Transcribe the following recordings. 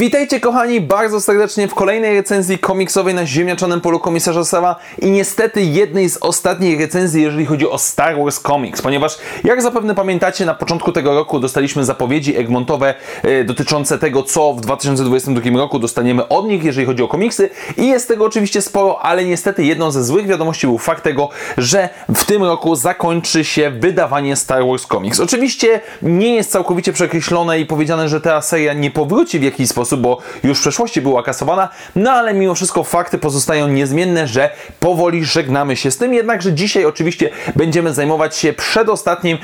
Witajcie kochani bardzo serdecznie w kolejnej recenzji komiksowej na ziemniaczanym polu komisarza Sała i niestety jednej z ostatnich recenzji, jeżeli chodzi o Star Wars Comics, ponieważ jak zapewne pamiętacie, na początku tego roku dostaliśmy zapowiedzi Egmontowe e, dotyczące tego, co w 2022 roku dostaniemy od nich, jeżeli chodzi o komiksy i jest tego oczywiście sporo, ale niestety jedną ze złych wiadomości był fakt tego, że w tym roku zakończy się wydawanie Star Wars Comics. Oczywiście nie jest całkowicie przekreślone i powiedziane, że ta seria nie powróci w jakiś sposób, sposób, bo już w przeszłości była kasowana, no ale mimo wszystko fakty pozostają niezmienne, że powoli żegnamy się z tym, jednakże dzisiaj oczywiście będziemy zajmować się przedostatnim,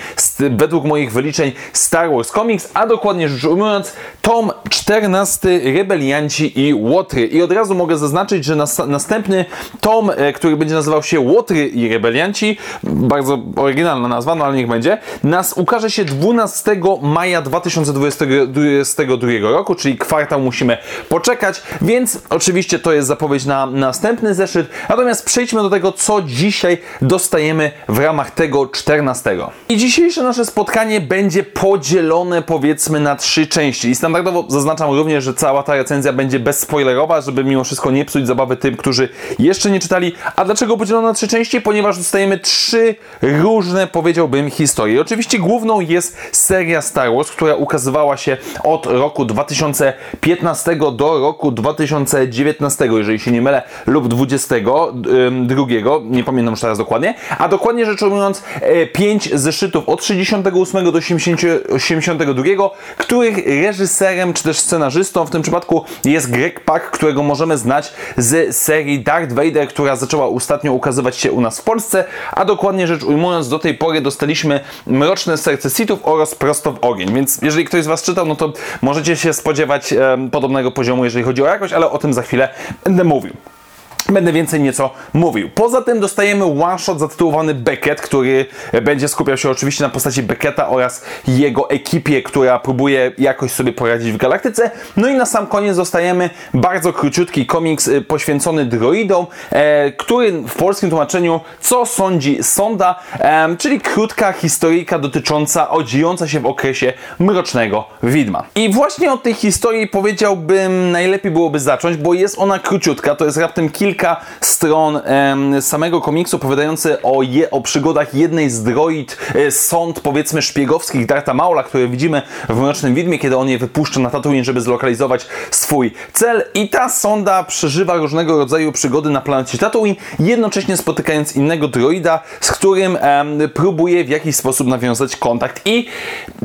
według moich wyliczeń, Star Wars Comics, a dokładnie rzecz ujmując, tom 14 Rebelianci i Łotry. I od razu mogę zaznaczyć, że nas, następny tom, e, który będzie nazywał się Łotry i Rebelianci, bardzo oryginalna nazwa, no ale niech będzie, nas ukaże się 12 maja 2022 roku, czyli kwartał musimy poczekać, więc oczywiście to jest zapowiedź na następny zeszyt. Natomiast przejdźmy do tego, co dzisiaj dostajemy w ramach tego 14. I dzisiejsze nasze spotkanie będzie podzielone powiedzmy na trzy części. I standardowo zaznaczam również, że cała ta recenzja będzie bezspoilerowa, żeby mimo wszystko nie psuć zabawy tym, którzy jeszcze nie czytali. A dlaczego podzielone na trzy części? Ponieważ dostajemy trzy różne, powiedziałbym, historie. Oczywiście główną jest seria Star Wars, która ukazywała się od roku 2000 15 do roku 2019, jeżeli się nie mylę, lub 22, nie pamiętam już teraz dokładnie, a dokładnie rzecz ujmując 5 e, zeszytów od 68 do 82, których reżyserem czy też scenarzystą. W tym przypadku jest Greg Pak, którego możemy znać z serii Darth Vader, która zaczęła ostatnio ukazywać się u nas w Polsce, a dokładnie rzecz ujmując do tej pory dostaliśmy Mroczne Serce Sithów oraz Prosto w Ogień, więc jeżeli ktoś z Was czytał, no to możecie się spodziewać podobnego poziomu, jeżeli chodzi o jakość, ale o tym za chwilę będę mówił będę więcej nieco mówił. Poza tym dostajemy one-shot zatytułowany Beckett, który będzie skupiał się oczywiście na postaci Becketta oraz jego ekipie, która próbuje jakoś sobie poradzić w galaktyce. No i na sam koniec dostajemy bardzo króciutki komiks y, poświęcony droidom, e, który w polskim tłumaczeniu Co sądzi sonda, e, czyli krótka historyjka dotycząca, odziejąca się w okresie Mrocznego Widma. I właśnie od tej historii powiedziałbym najlepiej byłoby zacząć, bo jest ona króciutka, to jest raptem kilka kilka stron samego komiksu opowiadające o, je, o przygodach jednej z droid e, sąd powiedzmy szpiegowskich Darta Maula, które widzimy w Mrocznym Widmie, kiedy on je wypuszcza na Tatooine, żeby zlokalizować swój cel i ta sonda przeżywa różnego rodzaju przygody na planecie Tatooine, jednocześnie spotykając innego droida, z którym próbuje w jakiś sposób nawiązać kontakt i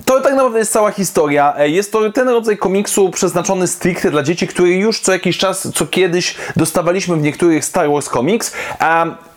to tak naprawdę jest cała historia. E, jest to ten rodzaj komiksu przeznaczony stricte dla dzieci, który już co jakiś czas, co kiedyś dostawaliśmy w niektórych niektórych Star Wars Comics.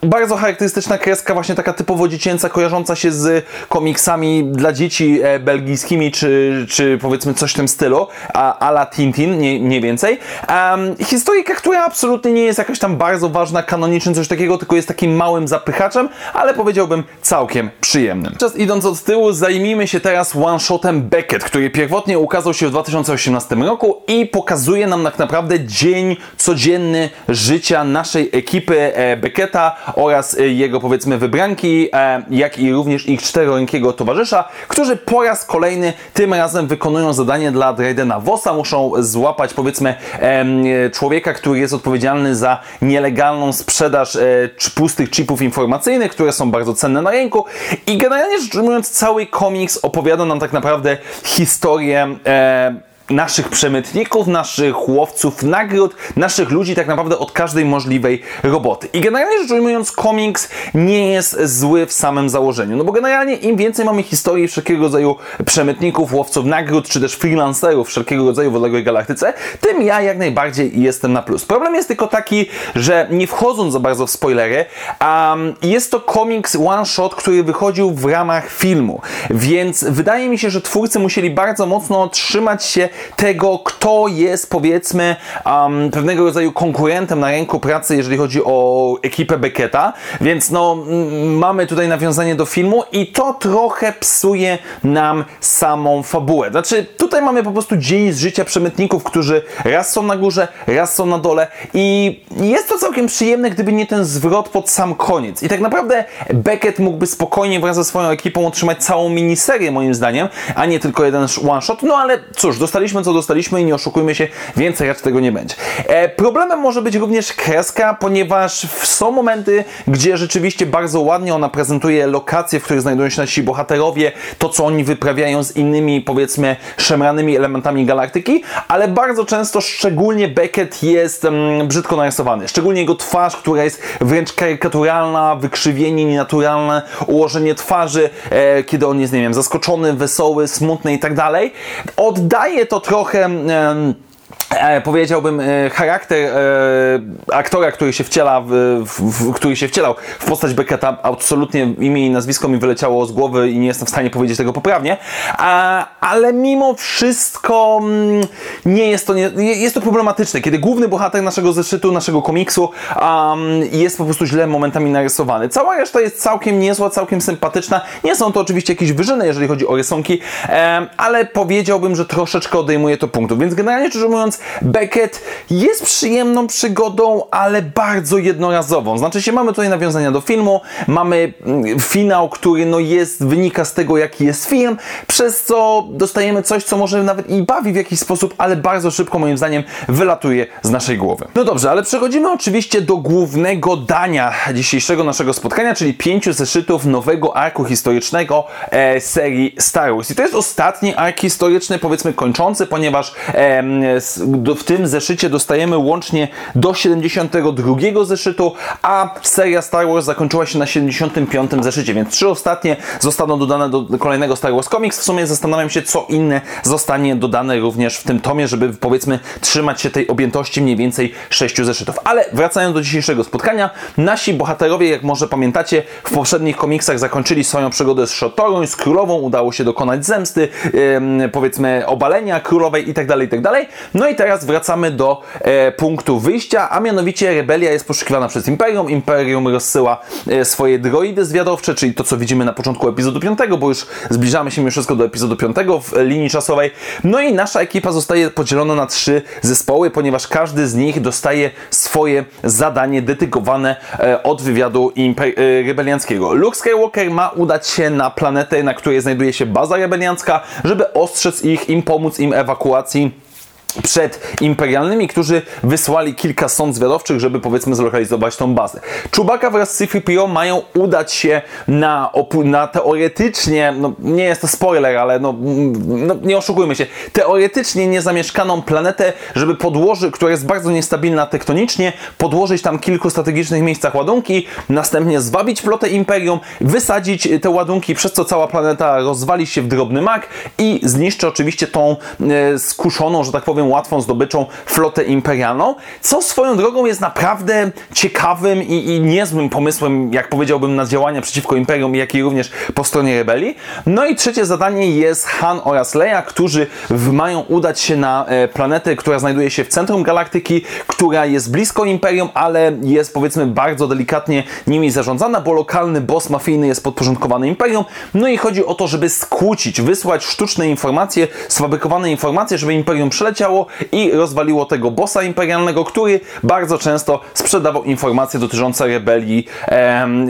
Bardzo charakterystyczna kreska, właśnie taka typowo dziecięca, kojarząca się z komiksami dla dzieci e, belgijskimi, czy, czy powiedzmy coś w tym stylu, a, la Tintin, nie, nie więcej. Um, historyjka, która absolutnie nie jest jakaś tam bardzo ważna, kanoniczna, coś takiego, tylko jest takim małym zapychaczem, ale powiedziałbym całkiem przyjemnym. Czas idąc od tyłu, zajmijmy się teraz one-shotem Beckett, który pierwotnie ukazał się w 2018 roku i pokazuje nam tak naprawdę dzień codzienny życia naszej ekipy e, Becketta oraz e, jego powiedzmy wybranki, e, jak i również ich czterorękiego towarzysza, którzy po raz kolejny tym razem wykonują zadanie dla Draydena Vossa. Muszą złapać powiedzmy człowieka, który jest odpowiedzialny za nielegalną sprzedaż pustych chipów informacyjnych, które są bardzo cenne na rynku. I generalnie rzecz ujmując, cały komiks opowiada nam tak naprawdę historię naszych przemytników, naszych łowców nagród, naszych ludzi tak naprawdę od każdej możliwej roboty. I generalnie rzecz ujmując, komiks nie jest zły w samym założeniu. No bo generalnie im więcej mamy historii wszelkiego rodzaju przemytników, łowców nagród, czy też freelancerów wszelkiego rodzaju w odległej galaktyce, tym ja jak najbardziej jestem na plus. Problem jest tylko taki, że nie wchodząc za bardzo w spoilery, um, jest to komiks one shot, który wychodził w ramach filmu. Więc wydaje mi się, że twórcy musieli bardzo mocno trzymać się tego, kto jest powiedzmy um, pewnego rodzaju konkurentem na rynku pracy, jeżeli chodzi o ekipę Becketa, więc no mamy tutaj nawiązanie do filmu i to trochę psuje nam samą fabułę. Znaczy tutaj mamy po prostu dzień z życia przemytników, którzy raz są na górze, raz są na dole i jest to całkiem przyjemne, gdyby nie ten zwrot pod sam koniec. I tak naprawdę Beckett mógłby spokojnie wraz ze swoją ekipą otrzymać całą miniserię moim zdaniem, a nie tylko jeden one shot, no ale cóż, dostaliśmy co dostaliśmy i nie oszukujmy się, więcej raczej tego nie będzie. E, problemem może być również kreska, ponieważ są momenty, gdzie rzeczywiście bardzo ładnie ona prezentuje lokacje, w których znajdują się nasi bohaterowie, to co oni wyprawiają z innymi, powiedzmy, szemranymi elementami galaktyki, ale bardzo często, szczególnie Beckett jest mm, brzydko narysowany. Szczególnie jego twarz, która jest wręcz karykaturalna, wykrzywienie nienaturalne, ułożenie twarzy, e, kiedy on jest, nie wiem, zaskoczony, wesoły, smutny i tak dalej. Oddaje to trochę... E, powiedziałbym, e, charakter e, aktora, który się wciela, w, w, w, który się wcielał w postać Becketa, absolutnie imię i nazwisko mi wyleciało z głowy i nie jestem w stanie powiedzieć tego poprawnie, a, ale mimo wszystko mm, nie jest to, nie, jest to problematyczne, kiedy główny bohater naszego zeszytu, naszego komiksu um, jest po prostu źle momentami narysowany. Cała reszta jest całkiem niezła, całkiem sympatyczna. Nie są to oczywiście jakieś wyżyny, jeżeli chodzi o rysunki, ale powiedziałbym, że troszeczkę odejmuje to punktów, więc generalnie rzecz ujmując, Beckett jest przyjemną przygodą, ale bardzo jednorazową. Znaczy się, mamy tutaj nawiązania do filmu, mamy mm, finał, który no jest, wynika z tego, jaki jest film, przez co dostajemy coś, co może nawet i bawi w jakiś sposób, ale bardzo szybko, moim zdaniem, wylatuje z naszej głowy. No dobrze, ale przechodzimy oczywiście do głównego dania dzisiejszego naszego spotkania, czyli pięciu zeszytów nowego arku historycznego e, serii Star Wars. I to jest ostatni ark historyczny, powiedzmy kończący, ponieważ e, do, w tym zeszycie dostajemy łącznie do 72 zeszytu, a seria Star Wars zakończyła się na 75 zeszycie, więc trzy ostatnie zostaną dodane do kolejnego Star Wars Comics. W sumie zastanawiam się, co inne zostanie dodane również w tym tomie, żeby powiedzmy trzymać się tej objętości mniej więcej sześciu zeszytów. Ale wracając do dzisiejszego spotkania, nasi bohaterowie, jak może pamiętacie, w poprzednich komiksach zakończyli swoją przygodę z Shotorą, z królową, udało się dokonać zemsty, yy, powiedzmy obalenia królowej itd., tak itd. Tak no i teraz wracamy do e, punktu wyjścia, a mianowicie rebelia jest poszukiwana przez Imperium. Imperium rozsyła e, swoje droidy zwiadowcze, czyli to, co widzimy na początku epizodu 5, bo już zbliżamy się mimo wszystko do epizodu 5 w linii czasowej. No i nasza ekipa zostaje podzielona na trzy zespoły, ponieważ każdy z nich dostaje swoje zadanie dedykowane e, od wywiadu Imper e, rebelianckiego. Luke Skywalker ma udać się na planetę, na której znajduje się baza rebeliancka, żeby ostrzec ich, im pomóc im ewakuacji przed imperialnymi, którzy wysłali kilka sąd zwiadowczych, żeby powiedzmy zlokalizować tą bazę. Czubaka wraz z C-3PO mają udać się na, na teoretycznie, no nie jest to spoiler, ale no, no, nie oszukujmy się, teoretycznie niezamieszkaną planetę, żeby podłożyć, która jest bardzo niestabilna tektonicznie, podłożyć tam kilku strategicznych miejscach ładunki, następnie zwabić flotę Imperium, wysadzić te ładunki, przez co cała planeta rozwali się w drobny mak i zniszczy oczywiście tą e, skuszoną, że tak powiem, łatwą zdobyczą flotę imperialną, co swoją drogą jest naprawdę ciekawym i, i niezłym pomysłem, jak powiedziałbym, na działania przeciwko imperium, jak i również po stronie rebelii. No i trzecie zadanie jest Han oraz Leia, którzy mają udać się na e, planetę, która znajduje się w centrum galaktyki, która jest blisko imperium, ale jest powiedzmy bardzo delikatnie nimi zarządzana, bo lokalny boss mafijny jest podporządkowany imperium. No i chodzi o to, żeby skłócić, wysłać sztuczne informacje, sfabrykowane informacje, żeby imperium przeleciało i rozwaliło tego bossa imperialnego, który bardzo często sprzedawał informacje dotyczące rebelii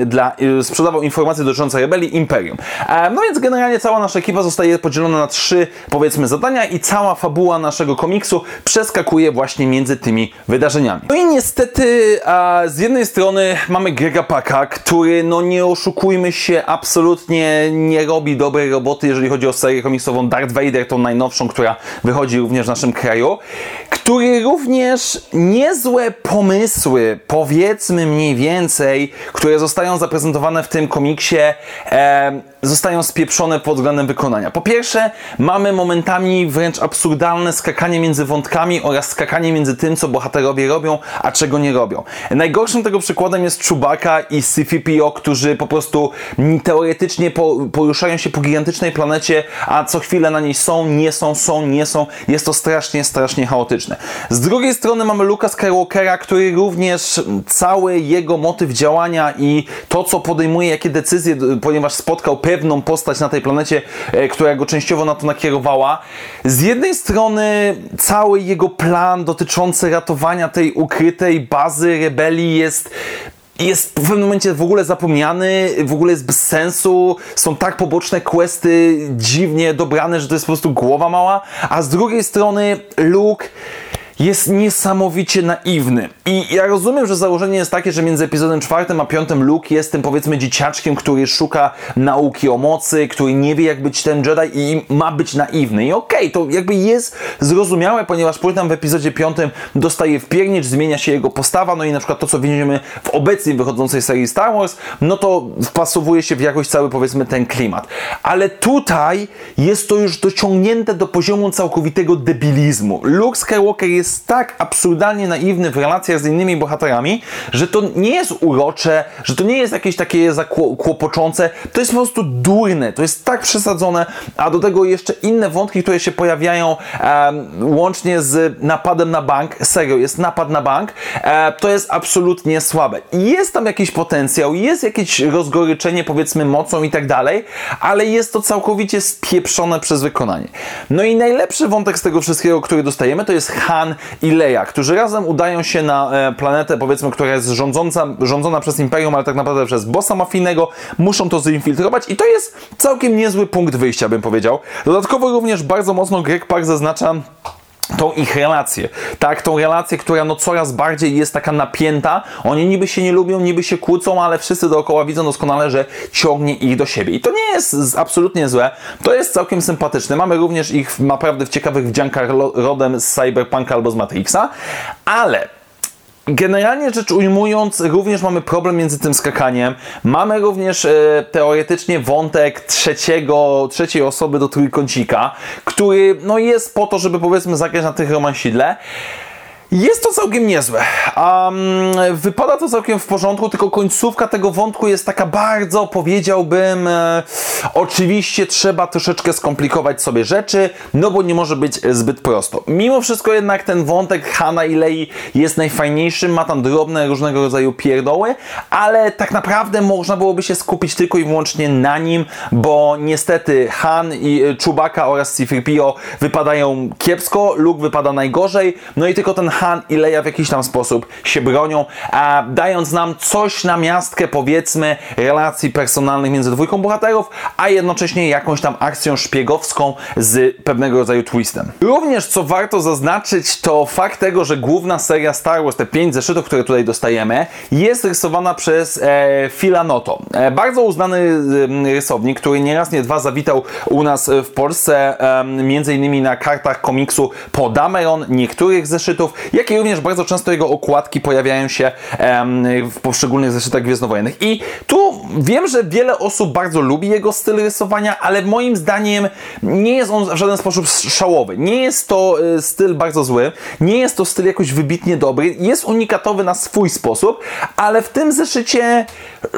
dla, y, sprzedawał informacje dotyczące rebelii imperium. E, no więc generalnie cała nasza ekipa zostaje podzielona na trzy powiedzmy zadania i cała fabuła naszego komiksu przeskakuje właśnie między tymi wydarzeniami. No i niestety a, z jednej strony mamy Grega Paka, który no nie oszukujmy się absolutnie nie robi dobrej roboty, jeżeli chodzi o serię komiksową Darth Vader, tą najnowszą, która wychodzi również w naszym kraju Skywalkeru, który również niezłe pomysły, powiedzmy mniej więcej, które zostają zaprezentowane w tym komiksie, e, zostają spieprzone pod względem wykonania. Po pierwsze, mamy momentami wręcz absurdalne skakanie między wątkami oraz skakanie między tym, co bohaterowie robią, a czego nie robią. Najgorszym tego przykładem jest Chewbacca i C-3PO, którzy po prostu teoretycznie poruszają się po gigantycznej planecie, a co chwilę na niej są, nie są, są, nie są. Jest to strasznie, strasznie chaotyczne. Z drugiej strony mamy Luka Skywalkera, który również cały jego motyw działania i to, co podejmuje, jakie decyzje, ponieważ spotkał pewną postać na tej planecie, e, która go częściowo na to nakierowała. Z jednej strony cały jego plan dotyczący ratowania tej ukrytej bazy rebelii jest jest w pewnym momencie w ogóle zapomniany, w ogóle jest bez sensu, są tak poboczne questy dziwnie dobrane, że to jest po prostu głowa mała, a z drugiej strony Luke jest niesamowicie naiwny. I ja rozumiem, że założenie jest takie, że między epizodem czwartym a piątym Luke jest tym powiedzmy dzieciaczkiem, który szuka nauki o mocy, który nie wie jak być ten Jedi i ma być naiwny. I okej, okay, to jakby jest zrozumiałe, ponieważ później w epizodzie piątym dostaje wpiernicz, zmienia się jego postawa, no i na przykład to, co widzimy w obecnie wychodzącej serii Star Wars, no to wpasowuje się w jakoś cały powiedzmy ten klimat. Ale tutaj jest to już dociągnięte do poziomu całkowitego debilizmu. Luke Skywalker jest jest tak absurdalnie naiwny w relacjach z innymi bohaterami, że to nie jest urocze, że to nie jest jakieś takie zakłopoczące, to jest po prostu durne, to jest tak przesadzone, a do tego jeszcze inne wątki, które się pojawiają łącznie z napadem na bank, serio, jest napad na bank, e, to jest absolutnie słabe. Jest tam jakiś potencjał, jest jakieś rozgoryczenie powiedzmy mocą i tak dalej, ale jest to całkowicie spieprzone przez wykonanie. No i najlepszy wątek z tego wszystkiego, który dostajemy, to jest Han i Leia, którzy razem udają się na e, planetę, powiedzmy, która jest rządząca, rządzona przez Imperium, ale tak naprawdę przez bossa mafijnego, muszą to zinfiltrować i to jest całkiem niezły punkt wyjścia, bym powiedział. Dodatkowo również bardzo mocno Greg Park zaznacza tą ich relację, tak, tą relację, która no coraz bardziej jest taka napięta, oni niby się nie lubią, niby się kłócą, ale wszyscy dookoła widzą doskonale, że ciągnie ich do siebie. I to nie jest absolutnie złe, to jest całkiem sympatyczne, mamy również ich naprawdę w ciekawych wdziankach rodem z Cyberpunka albo z Matrixa, ale Generalnie rzecz ujmując, również mamy problem między tym skakaniem. Mamy również e, teoretycznie wątek trzeciego, trzeciej osoby do trójkącika, który no, jest po to, żeby powiedzmy zagrać na tych romansidle. Jest to całkiem niezłe. Um, wypada to całkiem w porządku, tylko końcówka tego wątku jest taka bardzo, powiedziałbym, e, oczywiście trzeba troszeczkę skomplikować sobie rzeczy, no bo nie może być zbyt prosto. Mimo wszystko jednak ten wątek Hanna i Lei jest najfajniejszy, ma tam drobne różnego rodzaju pierdoły, ale tak naprawdę można byłoby się skupić tylko i wyłącznie na nim, bo niestety Han i e, Chewbacca oraz C-3PO wypadają kiepsko, Luke wypada najgorzej, no i tylko ten Han i Leia w jakiś tam sposób się bronią, a dając nam coś na miastkę, powiedzmy, relacji personalnych między dwójką bohaterów, a jednocześnie jakąś tam akcją szpiegowską z pewnego rodzaju twistem. Również co warto zaznaczyć, to fakt tego, że główna seria Star Wars, te pięć zeszytów, które tutaj dostajemy, jest rysowana przez e, Phila Noto. E, bardzo uznany e, rysownik, który nieraz, nie dwa zawitał u nas w Polsce, e, między innymi na kartach komiksu Podameron, niektórych zeszytów jak i również bardzo często jego okładki pojawiają się w poszczególnych zeszytach gwiezdnowojennych. I tu wiem, że wiele osób bardzo lubi jego styl rysowania, ale moim zdaniem nie jest on w żaden sposób szałowy. Nie jest to e, styl bardzo zły, nie jest to styl jakoś wybitnie dobry, jest unikatowy na swój sposób, ale w tym zeszycie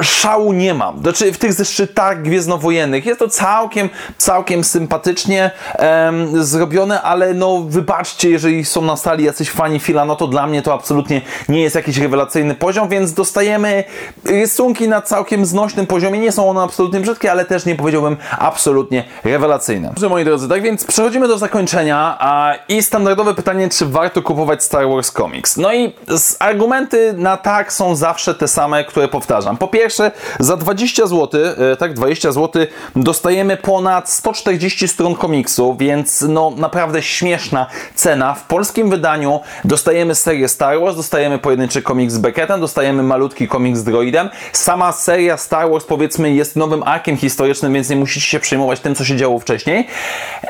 szału nie mam. Znaczy w tych zeszytach gwiezdnowojennych jest to całkiem, całkiem sympatycznie um, zrobione, ale no wybaczcie, jeżeli są na stali jacyś fani Fila, no to dla mnie to absolutnie nie jest jakiś rewelacyjny poziom, więc dostajemy rysunki na całkiem znośnym poziomie. Nie są one absolutnie brzydkie, ale też nie powiedziałbym absolutnie rewelacyjne. Dobrze, moi drodzy, tak więc przechodzimy do zakończenia a, i standardowe pytanie, czy warto kupować Star Wars Comics? No i argumenty na tak są zawsze te same, które powtarzam. Po pierwsze, za 20 zł, e, tak, 20 zł dostajemy ponad 140 stron komiksu, więc no naprawdę śmieszna cena. W polskim wydaniu dostajemy serię Star Wars, dostajemy pojedynczy komiks z Beckettem, dostajemy malutki komiks z Droidem. Sama seria Star Wars powiedzmy jest nowym arkiem historycznym, więc nie musicie się przejmować tym, co się działo wcześniej.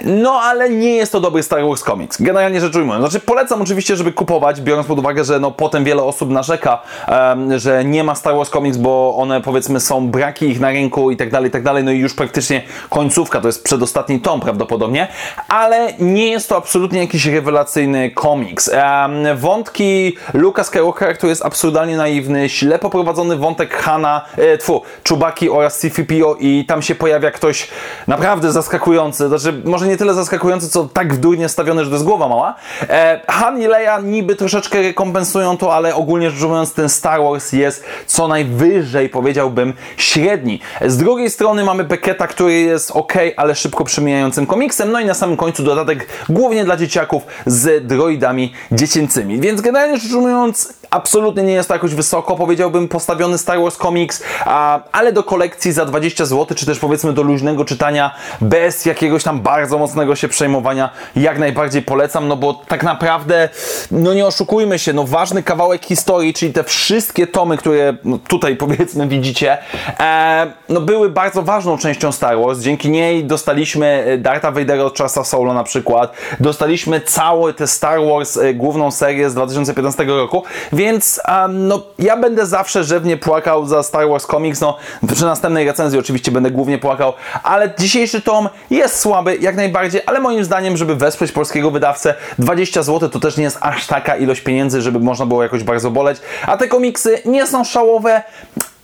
No ale nie jest to dobry Star Wars Comics. Generalnie rzecz ujmując. Znaczy polecam oczywiście, żeby kupować, biorąc pod uwagę, że no potem wiele osób narzeka, um, że nie ma Star Wars Comics, bo one powiedzmy są braki ich na rynku i tak dalej, i tak dalej. No i już praktycznie końcówka, to jest przedostatni tom prawdopodobnie, ale nie jest to absolutnie jakiś rewelacyjny komiks. Um, wątki Luka Skywalker, który jest absurdalnie naiwny, źle poprowadzony wątek Hana, e, tfu, Chubaki oraz C-3PO i tam się pojawia ktoś naprawdę zaskakujący, znaczy może nie tyle zaskakujący, co tak durnie stawiony, że to jest głowa mała. E, Han i Leia niby troszeczkę rekompensują to, ale ogólnie rzecz ujmując ten Star Wars jest co najwyżej powiedziałbym średni. Z drugiej strony mamy Becketa, który jest ok, ale szybko przemijającym komiksem, no i na samym końcu dodatek głównie dla dzieciaków z droidami dziecięcymi. Więc generalnie rzecz ujmując absolutnie nie jest to jakoś wysoko, powiedziałbym, postawiony Star Wars Comics, a, ale do kolekcji za 20 zł, czy też powiedzmy do luźnego czytania bez jakiegoś tam bardzo mocnego się przejmowania, jak najbardziej polecam, no bo tak naprawdę, no nie oszukujmy się, no ważny kawałek historii, czyli te wszystkie tomy, które no, tutaj powiedzmy widzicie, e, no były bardzo ważną częścią Star Wars, dzięki niej dostaliśmy Dartha Vadera od Charlesa Solo na przykład, dostaliśmy całe te Star Wars, e, główną serię z 2015 roku, więc um, no, ja będę zawsze żywnie płakał za Star Wars Comics. No, przy następnej recenzji oczywiście będę głównie płakał, ale dzisiejszy tom jest słaby, jak najbardziej, ale moim zdaniem, żeby wesprzeć polskiego wydawcę, 20 zł to też nie jest aż taka ilość pieniędzy, żeby można było jakoś bardzo boleć. A te komiksy nie są szałowe,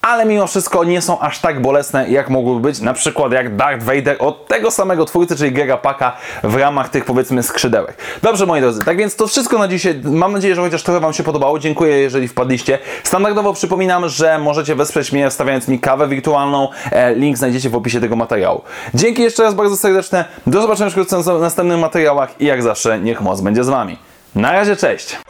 ale mimo wszystko nie są aż tak bolesne, jak mogłyby być, na przykład jak Darth Vader od tego samego twórcy, czyli Gera Paka w ramach tych powiedzmy skrzydełek. Dobrze moi drodzy, tak więc to wszystko na dzisiaj. Mam nadzieję, że chociaż trochę Wam się podobało. Dziękuję, jeżeli wpadliście. Standardowo przypominam, że możecie wesprzeć mnie wstawiając mi kawę wirtualną. E, link znajdziecie w opisie tego materiału. Dzięki jeszcze raz bardzo serdeczne. Do zobaczenia wkrótce w następnych materiałach i jak zawsze niech moc będzie z Wami. Na razie, cześć!